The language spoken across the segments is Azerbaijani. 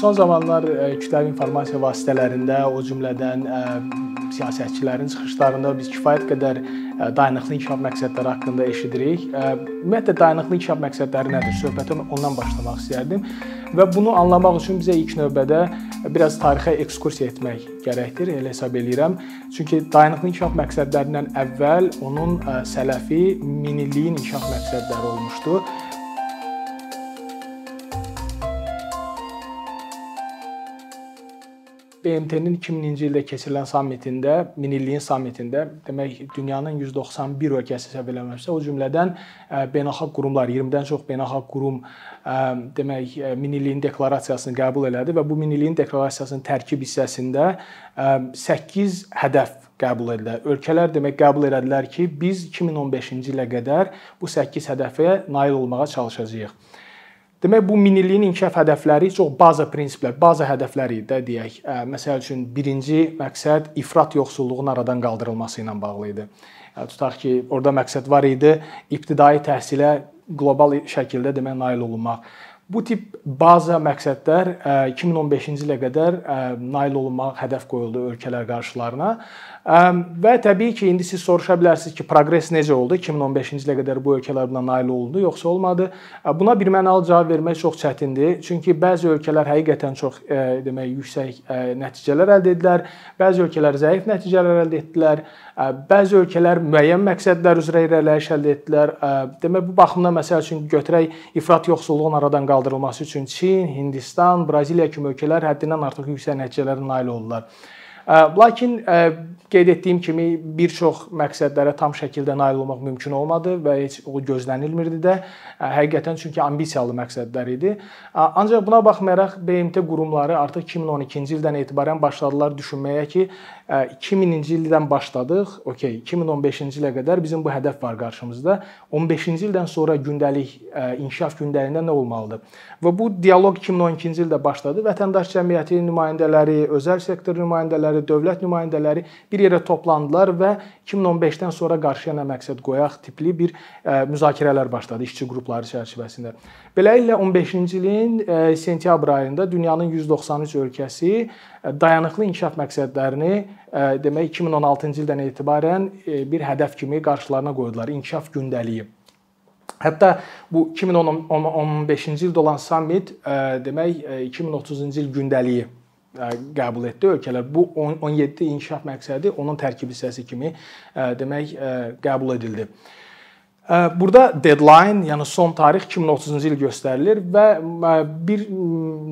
Son zamanlar e, kütləvi informasiya vasitələrində, o cümlədən e, siyasətçilərin çıxışlarında biz kifayət qədər ə, dayanıqlı inkişaf məqsədləri haqqında eşidirik. Ümumiyyətlə dayanıqlı inkişaf məqsədləri nədir? Söhbətə ondan başlamaq istərdim. Və bunu anlamaq üçün bizə ilk növbədə biraz tarixə ekskursiya etmək gərəkdir, elə hesab eləyirəm. Çünki dayanıqlı inkişaf məqsədlərindən əvvəl onun sələfi minilliyin inkişaf məqsədləri olmuşdu. BMT-nin 2000-ci ildə keçirilən sammitində, minilliyin sammitində, demək dünyanın 191 ölkəsi səbəb eləməmişsə, o cümlədən beynəlxalq qurumlar, 20-dən çox beynəlxalq qurum demək minilliyin deklarasiyasını qəbul elədi və bu minilliyin deklarasiyasının tərkib hissəsində 8 hədəf qəbul edildi. Ölkələr demək qəbul elədilər ki, biz 2015-ci ilə qədər bu 8 hədəfə nail olmağa çalışacağıq. Demək bu minilliyin inkişaf hədəfləri çox baza prinsiplər, baza hədəfləri də deyək. Məsəl üçün birinci məqsəd ifrat yoxsulluğun aradan qaldırılması ilə bağlı idi. Tutaq ki, orada məqsəd var idi, ibtidai təhsilə qlobal şəkildə demək nail olunmaq. Bu tip baza məqsədlər 2015-ci ilə qədər nail olunmaq hədəf qoyuldu ölkələr qarşılarına. Və təbii ki, indi siz soruşa bilərsiniz ki, proqres necə oldu? 2015-ci ilə qədər bu ölkələr buna nail oldu, yoxsa olmadı? Buna bir mənalı cavab vermək çox çətindir. Çünki bəzi ölkələr həqiqətən çox demək yüksək nəticələr əldə etdilər, bəzi ölkələr zəif nəticələr əldə etdilər, bəzi ölkələr müəyyən məqsədlər üzrə irəliləyiş əldə etdilər. Demək bu baxımdan məsəl üçün götürək ifrat yoxsulluğun aradan qaldırılması üçün Çin, Hindistan, Braziliya kimi ölkələr həddindən artıq yüksək nəticələrə nail oldular. Lakin qeyd etdiyim kimi bir çox məqsədlərə tam şəkildə nail olmaq mümkün olmadı və heç o gözlənilmirdi də. Həqiqətən çünki ambisiyalı məqsədlər idi. Ancaq buna baxmayaraq BMT qurumları artıq 2012-ci ildən etibarən başladılar düşünməyə ki, 2000-ci ildən başladıq. Okay, 2015-ci ilə qədər bizim bu hədəf var qarşımızda. 15-ci ildən sonra gündəlik inkişaf gündəliyində nə olmalıdır? Və bu dialoq 2012-ci ildə başladı. Vətəndaş cəmiyyəti nümayəndələri, özəl sektor nümayəndələri, dövlət nümayəndələri bir yerə toplandılar və 2015-dən sonra qarşıya nə məqsəd qoyaq tipli bir müzakirələr başladı işçi qrupları çərçivəsində. Beləliklə 15-ci ilin sentyabr ayında dünyanın 193 ölkəsi dayanıqlı inkişaf məqsədlərini demək 2016-cı ildən etibarən bir hədəf kimi qarşılarına qoydular. İnkişaf gündəliyi. Hətta bu 2015-ci ildə olan sammit demək 2030-cu il gündəliyi qəbul etdi ölkələr. Bu 17 inkişaf məqsədi onun tərkib hissəsi kimi demək qəbul edildi. Burada deadline, yəni son tarix 2030-cu il göstərilir və bir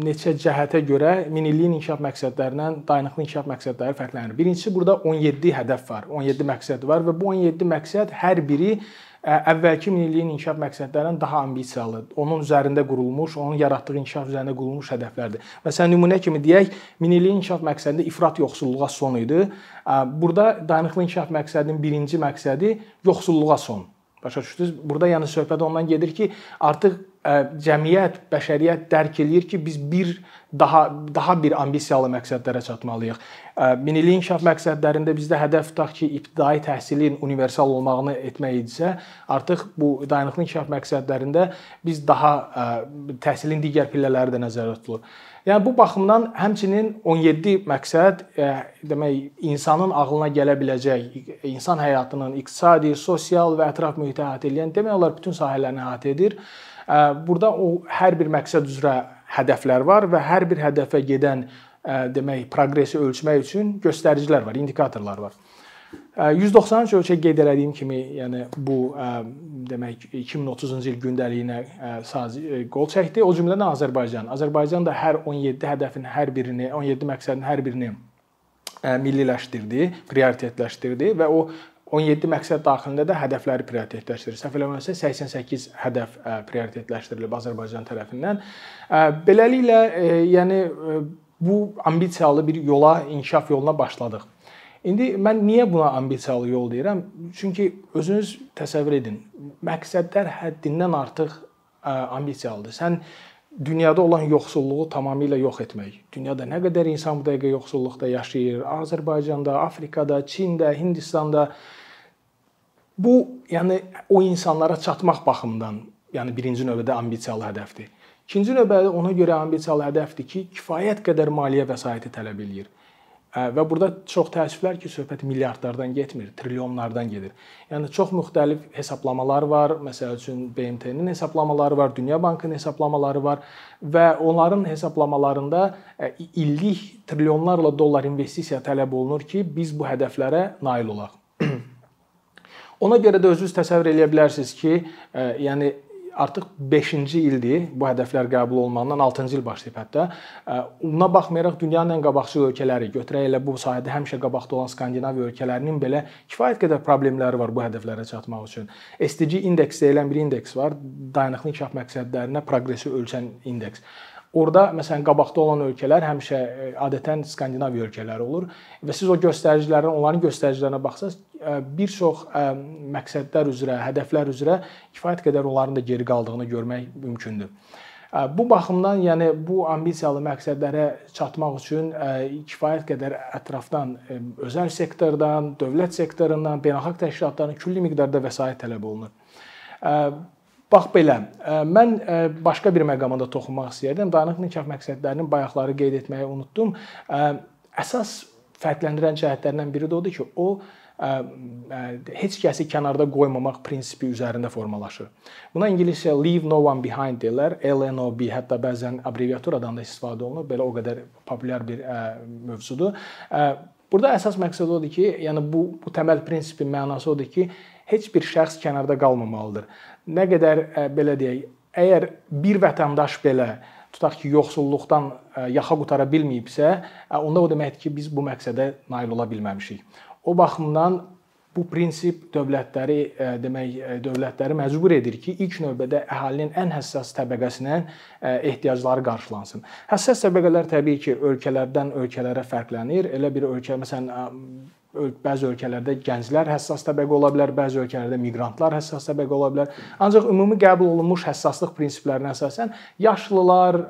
neçə cəhətə görə minilliyin inkişaf məqsədlərindən dayanıqlı inkişaf məqsədləri fərqlənir. Birincisi burada 17 hədəf var, 17 məqsəd var və bu 17 məqsəd hər biri əvvəlki minilliyin inkişaf məqsədlərindən daha ambisiyalı, onun üzərində qurulmuş, onun yaratdığı inkişaf üzərində qurulmuş hədəflərdir. Məsələn, nümunə kimi deyək, minilliyin inkişaf məqsədində ifrat yoxsulluğa son idi. Burada dayanıqlı inkişaf məqsədinin birinci məqsədi yoxsulluğa son. Başa düşdünüz? Burada yəni söhbət ondan gedir ki, artıq ə, cəmiyyət, bəşəriyyət dərk eləyir ki, biz bir daha daha bir ambisiyalı məqsədlərə çatmalıyıq. Minillik inkişaf məqsədlərində bizdə hədəf tutaq ki, ibtidai təhsilin universal olmağını etmək idisə, artıq bu dayanıqlı inkişaf məqsədlərində biz daha ə, təhsilin digər pillələri də nəzərdə tutulur. Yəni bu baxımdan həmçinin 17 məqsəd e, demək insanın ağlına gələ biləcək, insan həyatının iqtisadi, sosial və ətraf mühiti əhatə edən demək olar bütün sahələrini əhatə edir. E, burada o hər bir məqsəd üzrə hədəflər var və hər bir hədəfə gedən e, demək proqresi ölçmək üçün göstəricilər var, indikatorlar var. 193 ölkə qeyd elədiyim kimi, yəni bu demək 2030-cu il gündəliyinə qol çəkdi. O cümlədən Azərbaycan. Azərbaycan da hər 17 hədəfin hər birini, 17 məqsədin hər birini milliləşdirdi, prioritetləşdirdi və o 17 məqsəd daxilində də hədəfləri prioritetləşdirir. Səhv eləmirəmsə 88 hədəf prioritetləşdirilib Azərbaycan tərəfindən. Beləliklə, yəni bu ambisiyalı bir yola, inkişaf yoluna başladıq. İndi mən niyə buna ambisiyalı yol deyirəm? Çünki özünüz təsəvvür edin, məqsədlər həddindən artıq ambisiyalıdır. Sən dünyada olan yoxsulluğu tamamilə yox etmək. Dünyada nə qədər insan bu dəqiqə yoxsulluqda yaşayır? Azərbaycanda, Afrikada, Çində, Hindistanda bu, yəni o insanlara çatmaq baxımından, yəni birinci növbədə ambisiyalı hədəfdir. İkinci növbədə ona görə ambisiyalı hədəfdir ki, kifayət qədər maliyyə vəsaiti tələb eləyir. Və burada çox təəssüflər ki, söhbət milyardlardan getmir, trilyonlardan gedir. Yəni çox müxtəlif hesablamalar var. Məsəl üçün BMT-nin hesablamaları var, Dünya Bankının hesablamaları var və onların hesablamalarında illik trilyonlarla dollar investisiya tələb olunur ki, biz bu hədəflərə nail olaq. Ona görə də özünüz təsəvvür edə bilərsiniz ki, yəni artıq 5-ci ildir bu hədəflər qəbul olunandan 6-cı il başlayıb hətta. Buna baxmayaraq dünyanın ən qabaqcıl ölkələri, götürək elə bu sahədə həmişə qabaqda olan Skandinaviya ölkələrinin belə kifayət qədər problemləri var bu hədəflərə çatmaq üçün. SDG indeks deyilən bir indeks var, dayanıqlı inkişaf məqsədlərinə proqresi ölçən indeks. Orda məsələn qabaqda olan ölkələr həmişə e, adətən Skandinaviya ölkələri olur və siz o göstəricilərin, onların göstəricilərinə baxsaz, e, bir çox e, məqsədlər üzrə, hədəflər üzrə kifayət qədər onların da geri qaldığını görmək mümkündür. Bu baxımdan, yəni bu ambisiyalı məqsədlərə çatmaq üçün kifayət qədər ətrafdan özəl sektordan, dövlət sektorundan, beynəlxalq təşkilatlardan külli miqdarda vəsait tələb olunur. Bax belə, mən başqa bir məqama da toxunmaq istəyirdim. Dayanıqlı inkişaf məqsədlərinin bayaqları qeyd etməyi unutdum. Əsas fərqləndirən cəhətlərindən biri də odur ki, o heç kəsi kənarda qoymamaq prinsipi üzərində formalaşır. Buna ingiliscə leave no one behind deyirlər. LNOB hətta bəzən abbreviaturadan da istifadə olunur. Belə o qədər populyar bir mövzudur. Burada əsas məqsəd odur ki, yəni bu bu təməl prinsipin mənası odur ki, heç bir şəxs kənarda qalmamalıdır. Nə qədər e, belə deyək, əgər bir vətəndaş belə tutaq ki, yoxsulluqdan e, yaxa qutara bilməyibsə, e, onda o deməkdir ki, biz bu məqsədə nail ola bilməmişik. O baxımdan bu prinsip dövlətləri demək dövlətləri məcbur edir ki, ilk növbədə əhalinin ən həssas təbəqəsinin ehtiyacları qarşılansın. Həssas təbəqələr təbii ki, ölkələrdən ölkələrə fərqlənir. Elə bir ölkə məsələn bəzi ölkələrdə gənclər həssas təbəqə ola bilər, bəzi ölkələrdə miqrantlar həssas təbəqə ola bilər. Ancaq ümumi qəbul olunmuş həssaslıq prinsiplərinə əsasən yaşlılar,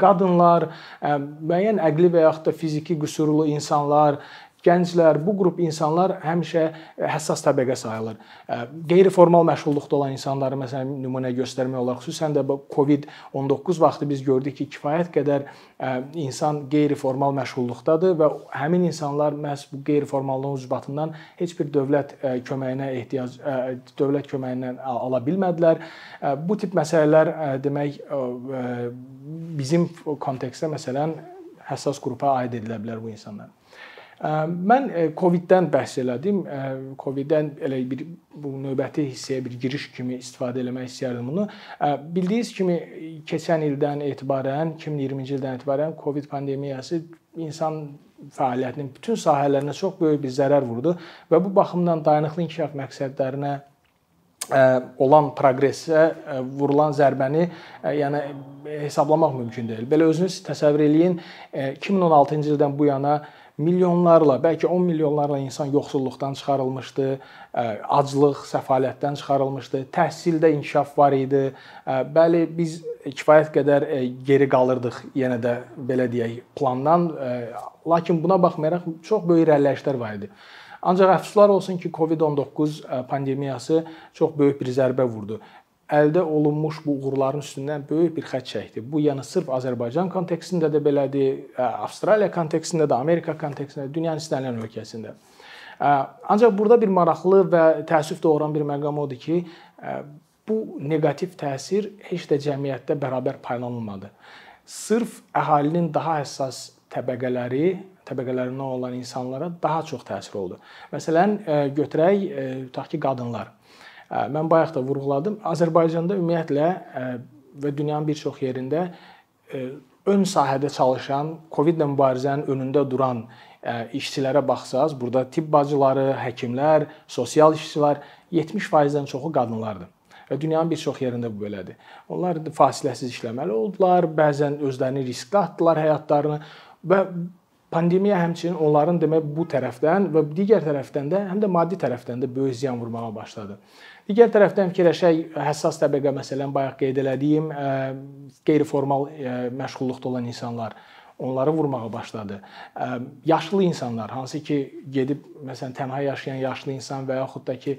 qadınlar, müəyyən əqli və yaxud da fiziki qüsurlu insanlar, gənclər, bu qrup insanlar həmişə həssas təbəqə sayılır. Qeyri-formal məşğulluqda olan insanları məsələn nümunə göstərmək olar. Xüsusən də bu COVID-19 vaxtı biz gördük ki, kifayət qədər insan qeyri-formal məşğulluqdadır və həmin insanlar məhz bu qeyri-formallığın ucbatından heç bir dövlət köməyinə ehtiyac dövlət köməyindən ala bilmədilər. Bu tip məsələlər demək bizim kontekstdə məsələn həssas qrupa aid edilə bilər bu insanlar. Mən COVID-dən bəhs elədim. COVID-dən elə bir bu növbəti hissəyə bir giriş kimi istifadə eləmək istəyirdim bunu. Bildiyiniz kimi keçən ildən etibarən, 2020-ci ildən etibarən COVID pandemiyası insan fəaliyyətinin bütün sahələrinə çox böyük bir zərər vurdu və bu baxımdan dayanıqlı inkişaf məqsədlərinə olan proqresə vurulan zərbəni yəni hesablamaq mümkün deyil. Belə özünüz təsəvvür eləyin, 2016-cı ildən bu yana milyonlarla, bəlkə 10 milyonlarla insan yoxsulluqdan çıxarılmışdı, aclıq, səfalətdən çıxarılmışdı, təhsildə inkişaf var idi. Bəli, biz kifayət qədər geri qalırdıq yenə də belə deyək, plandan, lakin buna baxmayaraq çox böyük irəliləyişlər var idi. Ancaq əfsuslar olsun ki, COVID-19 pandemiyası çox böyük bir zərbə vurdu əldə olunmuş bu uğurların üstündən böyük bir xətt çəkdi. Bu yəni sırf Azərbaycan kontekstində də belədir, Avstraliya kontekstində də, Amerika kontekstində, dünyanın istənilən ölkəsində. Ancaq burada bir maraqlı və təəssüf doğuran bir məqam odur ki, bu neqativ təsir heç də cəmiyyətdə bərabər paylanılmadı. Sırf əhalinin daha həssas təbəqələri, təbəqələrindən olan insanlara daha çox təsir oldu. Məsələn, götürək tutaq ki, qadınlar Mən bayaq da vurğuladım. Azərbaycanda ümumiyyətlə və dünyanın bir çox yerində ön sahədə çalışan, COVID-lə mübarizənin önündə duran işçilərə baxsaz, burada tibb bacıları, həkimlər, sosial işçilər 70%-dən çoxu qadınlardır. Və dünyanın bir çox yerində bu belədir. Onlar fasiləsiz işləməli oldular, bəzən özlərini riskə atdılar həyatlarını və pandemiya həmçinin onların demək bu tərəfdən və digər tərəfdən də həm də maddi tərəfdən də böyük ziyan vurmağa başladı. Digər tərəfdən fikirləşək, həssas təbəqə məsələn bayaq qeyd elədiyim qeyri-formal məşğulluqda olan insanlar. Onları vurmağa başladı. Yaşlı insanlar, hansı ki gedib məsələn tənha yaşayan yaşlı insan və yaxud da ki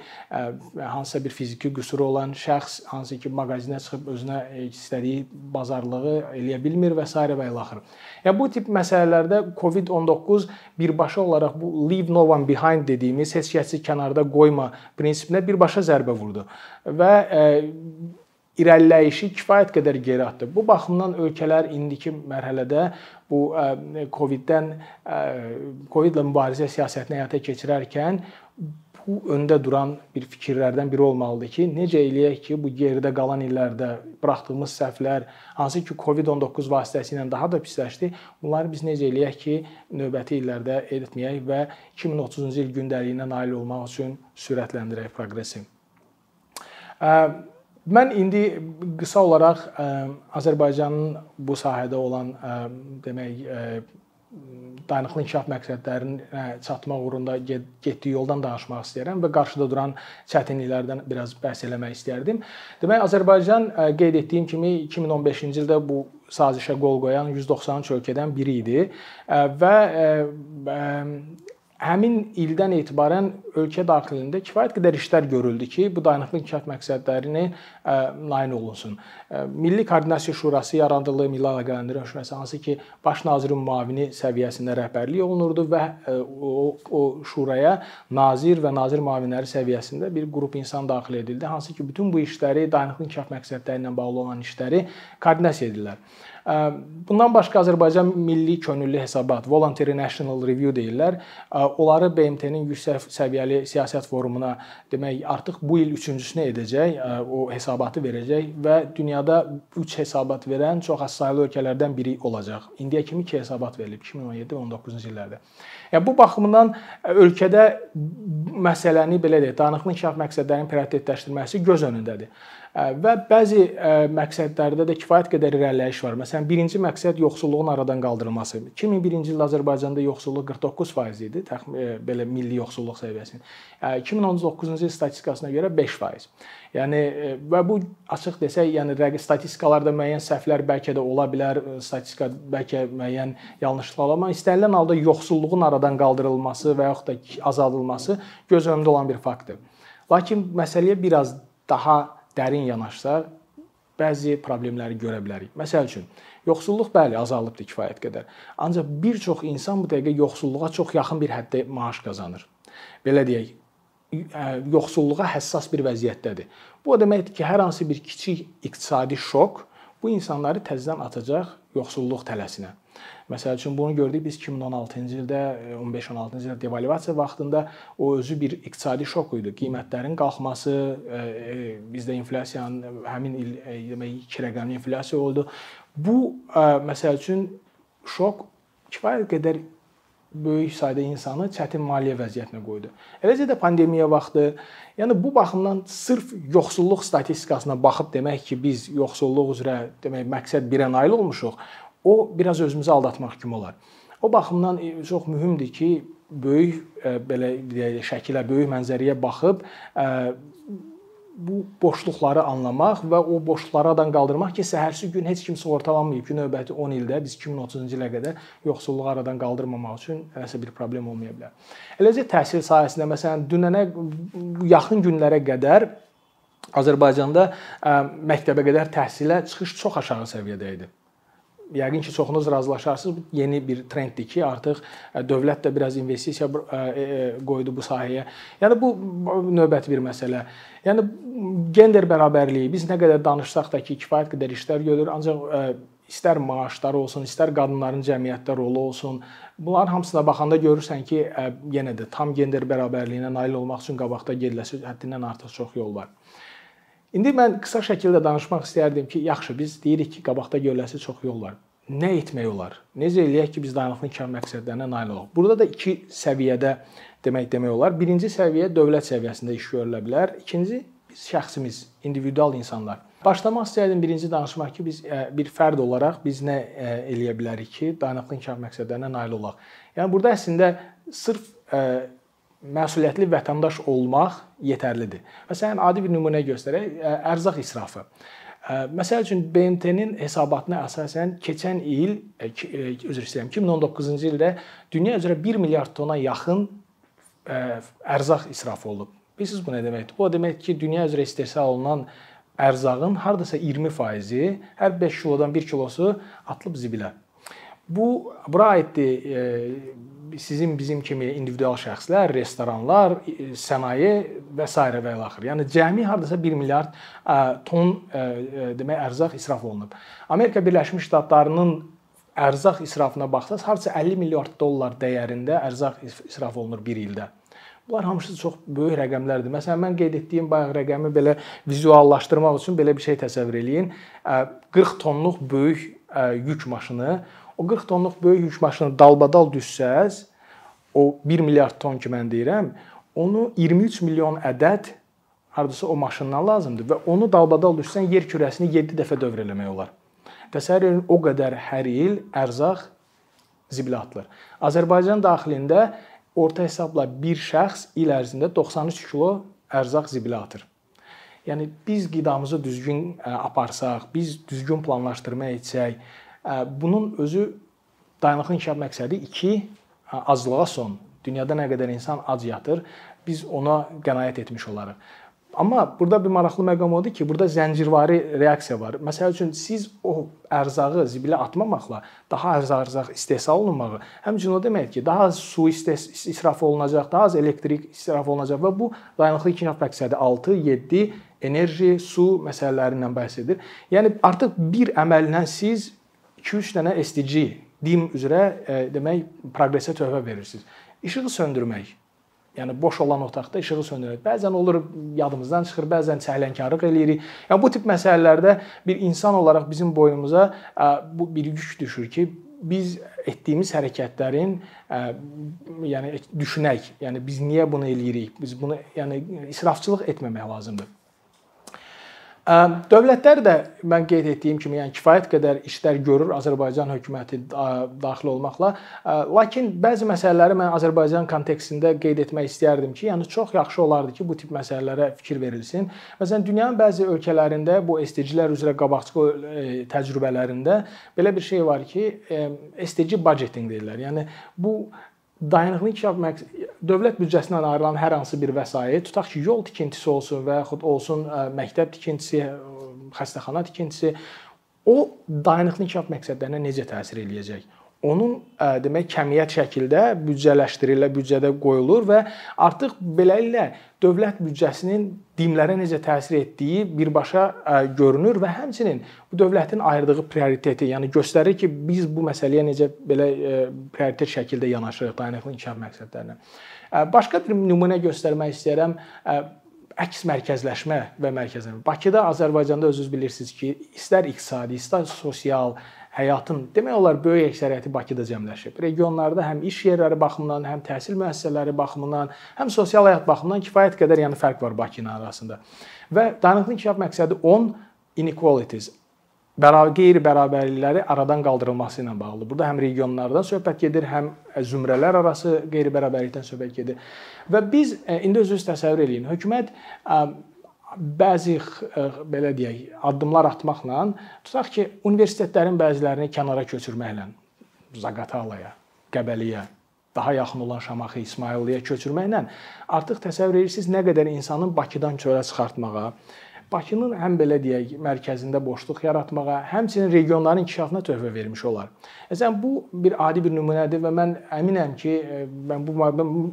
hansısa bir fiziki qüsuru olan şəxs hansı ki mağazinə çıxıb özünə istədiyi bazarlığı eləyə bilmir və s. və ilaxır. Yəni bu tip məsələlərdə COVID-19 birbaşa olaraq bu leave no one behind dediyimiz heç kəsi kənarda qoyma prinsipinə birbaşa zərbə vurdu və irəliləyişi kifayət qədər geri atdı. Bu baxımdan ölkələr indiki mərhələdə bu COVID-dən COVID-la mübarizə siyasətini həyata keçirərkən bu öndə duran bir fikirlərdən biri olmalıdır ki, necə eləyək ki, bu geridə qalan illərdə buraxdığımız səhvlər, hansı ki COVID-19 vasitəsilə daha da pisləşdi, bunları biz necə eləyək ki, növbəti illərdə etməyək və 2030-cu il gündəliyinə nail olmaq üçün sürətləndirək proqresi. Mən indi qısa olaraq ə, Azərbaycanın bu sahədə olan ə, demək ə, dayanıqlı inkişaf məqsədlərinə çatmaq uğrunda getdiyi yoldan danışmaq istəyirəm və qarşıda duran çətinliklərdən biraz bəhs eləmək istərdim. Demək Azərbaycan qeyd etdiyim kimi 2015-ci ildə bu sazişə qol qoyan 193 ölkədən biri idi və həmin ildən etibarən ölkə daxilində kifayət qədər işlər görüldü ki, bu dayanıqlı inkişaf məqsədlərini nail olunsun. Milli Koordinasiya Şurası yaradıldı, Milli Əlaqələndirmə Şurası hansı ki, baş nazirin müavini səviyyəsində rəhbərlik olunurdu və o, o şuraya nazir və nazir müavinləri səviyyəsində bir qrup insan daxil edildi, hansı ki, bütün bu işləri dayanıqlı inkişaf məqsədləri ilə bağlı olan işləri koordinasiya edirlər. Bundan başqa Azərbaycan Milli Könüllü Hesabat, Voluntary National Review deyirlər. Onları BMT-nin yüksək səviyyəli siyasət forumuna demək artıq bu il üçüncüsünü edəcək, o hesabatı verəcək və dünyada 3 hesabat verən çox az saylı ölkələrdən biri olacaq. İndiyə kimi 2 hesabat verilib 2017 və 19-cu illərdə. Yəni bu baxımdan ölkədə məsələni belə deyək, dayanıqlı inkişaf məqsədlərinin prioritetləşdirilməsi göz önündədir və bəzi məqsədlərdə də kifayət qədər irəliləyiş var. Məsələn, birinci məqsəd yoxsulluğun aradan qaldırılması. 2001-ci ildə Azərbaycanda yoxsulluq 49% idi, belə milli yoxsulluq səviyyəsinin. 2019-cu il statistikasına görə 5%. Yəni və bu açıq desək, yəni rəqi statistikalarda müəyyən səhvlər bəlkə də ola bilər, statistika bəlkə müəyyən yanlışlıqlar amma istənilən halda yoxsulluğun aradan qaldırılması və yaxud da azaldılması göz önündə olan bir faktdır. Lakin məsələyə biraz daha dərin yanaşsaq, bəzi problemləri görə bilərik. Məsəl üçün, yoxsulluq bəli azalılıbdır kifayət qədər. Ancaq bir çox insan bu dəqiqə yoxsulluğa çox yaxın bir həddə maaş qazanır. Belə deyək, yoxsulluğa həssas bir vəziyyətdədir. Bu o deməkdir ki, hər hansı bir kiçik iqtisadi şok bu insanları təzədən atacaq yoxsulluq tələsinə. Məsəl üçün bunu gördük biz 2016-cı ildə, 15-16-cı ildə devalvasiya vaxtında o özü bir iqtisadi şok idi. Qiymətlərin qalxması, e, e, bizdə inflyasiyanın həmin il e, demək 2 rəqəmli inflyasiya oldu. Bu məsəl üçün şok kifayət qədər böyük sayda insanı çətin maliyyə vəziyyətinə qoydu. Eləcə də pandemiya vaxtı, yəni bu baxımdan sırf yoxsulluq statistikasına baxıb demək ki, biz yoxsulluq üzrə demək məqsəd 1-ə nail olmuşuq, o biraz özümüzü aldatmaq kimi olar. O baxımdan e, çox mühümdür ki, böyük e, belə deyək şəkilə, böyük mənzərəyə baxıb e, bu boşluqları anlamaq və o boşluqları aradan qaldırmaq ki, səhərsi gün heç kim sığortalanmayıb ki, növbəti 10 ildə biz 2030-cu ilə qədər yoxsulluğu aradan qaldırmamaq üçün nəsə bir problem olmaya bilər. Eləcə təhsil sahəsində məsələn dünənə yaxın günlərə qədər Azərbaycanda məktəbə qədər təhsilə çıxış çox aşağı səviyyədə idi yəqin ki, çoxunuz razılaşarsınız. Bu yeni bir trenddir ki, artıq e, dövlət də biraz investisiya e, e, qoydu bu sahəyə. Yəni bu növbəti bir məsələ. Yəni gender bərabərliyi biz nə qədər danışsaq da ki, kifayət qədər işlər görür, ancaq istər maaşları olsun, istər qadınların cəmiyyətdə rolu olsun, bunların hamısına baxanda görürsən ki, yenə də tam gender bərabərliyinə nail olmaq üçün qabaqda gediləsi həddindən artıq çox yol var. İndi mən qısa şəkildə danışmaq istərdim ki, yaxşı, biz deyirik ki, qabaqda görüləsi çox yol var. Nə etmək olar? Necə eləyək ki, biz dayanıqlı inkişaf məqsədlərinə nail olaq? Burada da iki səviyyədə demək demək olar. Birinci səviyyə dövlət səviyyəsində iş görülə bilər. İkinci biz şəxsimiz, individual insanlar. Başlamaq istərdim birinci danışmaq ki, biz e, bir fərd olaraq biz nə e, eləyə bilərik ki, dayanıqlı inkişaf məqsədlərinə nail olaq. Yəni burada əslində sırf e, məsuliyyətli vətəndaş olmaq yetərlidir. Məsələn, adi bir nümunə göstərək, ərzaq israfı. Məsəl üçün BMT-nin hesabatına əsasən keçən il üzr istəyirəm 2019-cu ildə dünya üzrə 1 milyard tona yaxın ərzaq israf olunub. Bilirsiniz bu nə deməkdir? Bu deməkdir ki, dünya üzrə istehsal olunan ərzağın hardasa 20%-i hər 5 kilodan 1 kilosu atılıb zibilə. Bu bura aiddir sizin bizim kimi individual şəxslər, restoranlar, sənaye və s. və ilaxır. Yəni cəmi hardasa 1 milyard ton demək ərzaq israf olunub. Amerika Birləşmiş Ştatlarının ərzaq israfına baxsaz, hardasa 50 milyard dollar dəyərində ərzaq israf olunur bir ildə. Bunlar hamısı çox böyük rəqəmlərdir. Məsələn, mən qeyd etdiyim bayaq rəqəmi belə vizuallaşdırmaq üçün belə bir şey təsəvvür eləyin. 40 tonluq böyük yük maşını o 40 tonluq böyük yük maşını dalbadal düşsəz, o 1 milyard ton ki mən deyirəm, onu 23 milyon ədəd hardasa o maşından lazımdır və onu dalbadal düşsən yer kürəsini 7 dəfə dövr eləmək olar. Təsəvvür edin o qədər hər il ərzaq zibilə atılır. Azərbaycan daxilində orta hesabla bir şəxs il ərzində 93 kilo ərzaq zibilə atır. Yəni biz qidamızı düzgün aparsaq, biz düzgün planlaşdırma etsək, Bunun özü dayanıqlı inkişaf məqsədi 2 aclığa son. Dünyada nə qədər insan ac yatır, biz ona qənaət etmiş olarıq. Amma burada bir maraqlı məqam odur ki, burada zəncirvari reaksiya var. Məsəl üçün siz o ərzağı zibilə atmamaqla daha az ərzaq istehsal olunmağı, həmçinin o deməkdir ki, daha az su israf olunacaq, daha az elektrik israf olunacaq və bu dayanıqlı inkişaf məqsədi 6, 7 enerji, su məsələlərindən bəhs edir. Yəni artıq bir əməllə siz 2-3 dənə SDG dim üzrə e, demək proqresə töhfə verirsiniz. İşığı söndürmək. Yəni boş olan otaqda işığı söndürmək. Bəzən olur yadımızdan çıxır, bəzən səhlənkarlıq eləyirik. Yəni bu tip məsələlərdə bir insan olaraq bizim boynumuza e, bu bir yük düşür ki, biz etdiyimiz hərəkətlərin ə, e, yəni düşünək. Yəni biz niyə bunu eləyirik? Biz bunu yəni israfçılıq etməmək lazımdır. Dövlətlər də mən qeyd etdiyim kimi, yəni kifayət qədər işlər görür Azərbaycan hökuməti daxil olmaqla. Lakin bəzi məsələləri mən Azərbaycan kontekstində qeyd etmək istəyərdim ki, yəni çox yaxşı olardı ki, bu tip məsələlərə fikir verilsin. Məsələn, dünyanın bəzi ölkələrində bu SDG-lər üzrə qabaqcıl e, təcrübələrində belə bir şey var ki, e, SDG budgeting deyirlər. Yəni bu dayanıqlı inkişaf dövlət büdcəsindən ayrılan hər hansı bir vəsait, tutaq ki, yol tikintisi olsun və yaxud olsun məktəb tikintisi, xəstəxana tikintisi, o dayanıqlı inkişaf məqsədlərinə necə təsir eləyəcək? Onun demək kəmiyyət şəkildə büdcələşdirilə, büdcədə qoyulur və artıq beləliklə dövlət büdcəsinin dimlərə necə təsir etdiyi birbaşa görünür və həmçinin bu dövlətin ayırdığı prioriteti, yəni göstərir ki, biz bu məsələyə necə belə prioritet şəkildə yanaşırıq dayanıqlı inkişaf məqsədlərinə. Başqa bir nümunə göstərmək istəyirəm əks mərkəzləşmə və mərkəzləşmə. Bakıda, Azərbaycanda özünüz bilirsiniz ki, istər iqtisadi, istər sosial, həyatın demək olar böyük əksəriyyəti Bakıda cəmləşib. Regionlarda həm iş yerləri baxımından, həm təhsil müəssisələri baxımından, həm sosial həyat baxımından kifayət qədər yəni fərq var Bakı ilə arasında. Və dayanıqlı inkişaf məqsədi 10 inequalities bərabər qeyri-bərabərlikləri aradan qaldırılması ilə bağlıdır. Burada həm regionlardan söhbət gedir, həm zümrələr arası qeyri-bərabərlikdən söhbət gedir. Və biz e, indi özünüz təsəvvür eləyin, hökumət bəzi e, belə deyək, addımlar atmaqla tutaq ki, universitetlərin bəzilərini kənara köçürməklə Zaqatalaya, Qəbəliyə, daha yaxın olan Şamaxı, İsmayıllıya köçürməklə artıq təsəvvür edirsiniz nə qədər insanın Bakıdan çölə çıxartmağa, Bakının həm belə deyək, mərkəzində boşluq yaratmağa, həmçinin regionların inkişafına töhfə vermiş olar. Məsələn, bu bir adi bir nümunədir və mən əminəm ki, e, mən bu,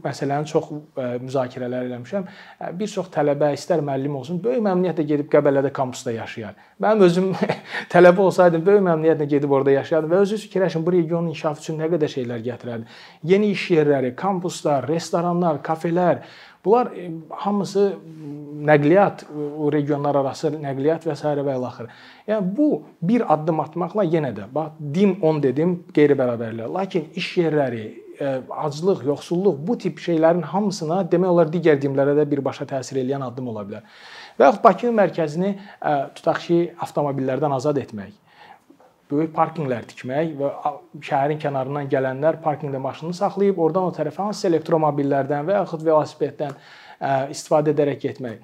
məsələni çox e, müzakirələr eləmişəm. E, bir çox tələbə, istər müəllim olsun, böyük məmnuniyyətlə gedib Qəbələdə kampusda yaşayar. Mənim özüm tələbə olsaydım, böyük məmnuniyyətlə gedib orada yaşayardım və özünüz fikirləşin, bu regionun inkişafı üçün nə qədər şeylər gətirərdi. Yeni iş yerləri, kampuslar, restoranlar, kafelər, Bunlar hamısı nəqliyyat, o regionlar arası nəqliyyat və s. və ilaxır. Yəni bu bir addım atmaqla yenə də bax dim 10 dedim, qeyri-bərabərlik. Lakin iş yerləri, e, aclıq, yoxsulluq bu tip şeylərin hamısına demək olar digər dimlərə də birbaşa təsir edən addım ola bilər. Və yaxud Bakının mərkəzini e, tutaq ki, avtomobillərdən azad etmək böyük parkinqlər tikmək və şəhərin kənarından gələnlər parkinqdə maşınını saxlayıb oradan o tərəfə hansısa elektromobillərdən və yaxud velosipeddən istifadə edərək getmək.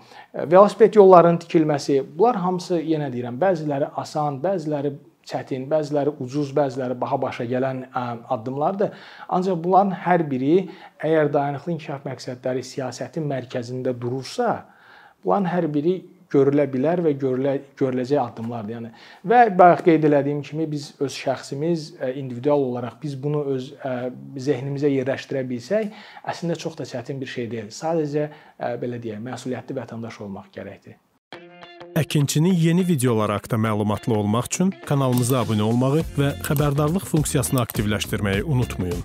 Velosiped yollarının tikilməsi, bunlar hamısı yenə deyirəm, bəziləri asan, bəziləri çətin, bəziləri ucuz, bəziləri baha başa gələn addımlardır. Ancaq bunların hər biri əgər dayanıqlı inkişaf məqsədləri siyasətin mərkəzində durursa, bunların hər biri görülə bilər və görülə, görüləcək addımlardır. Yəni və bayaq qeyd elədiyim kimi biz öz şəxsimiz individual olaraq biz bunu öz zehnimizə yerləşdirə bilsək, əslində çox da çətin bir şey deyil. Sadəcə belə deyək, məsuliyyətli vətəndaş olmaq gərəkdir. Əkinçinin yeni videoları haqqında məlumatlı olmaq üçün kanalımıza abunə olmağı və xəbərdarlıq funksiyasını aktivləşdirməyi unutmayın.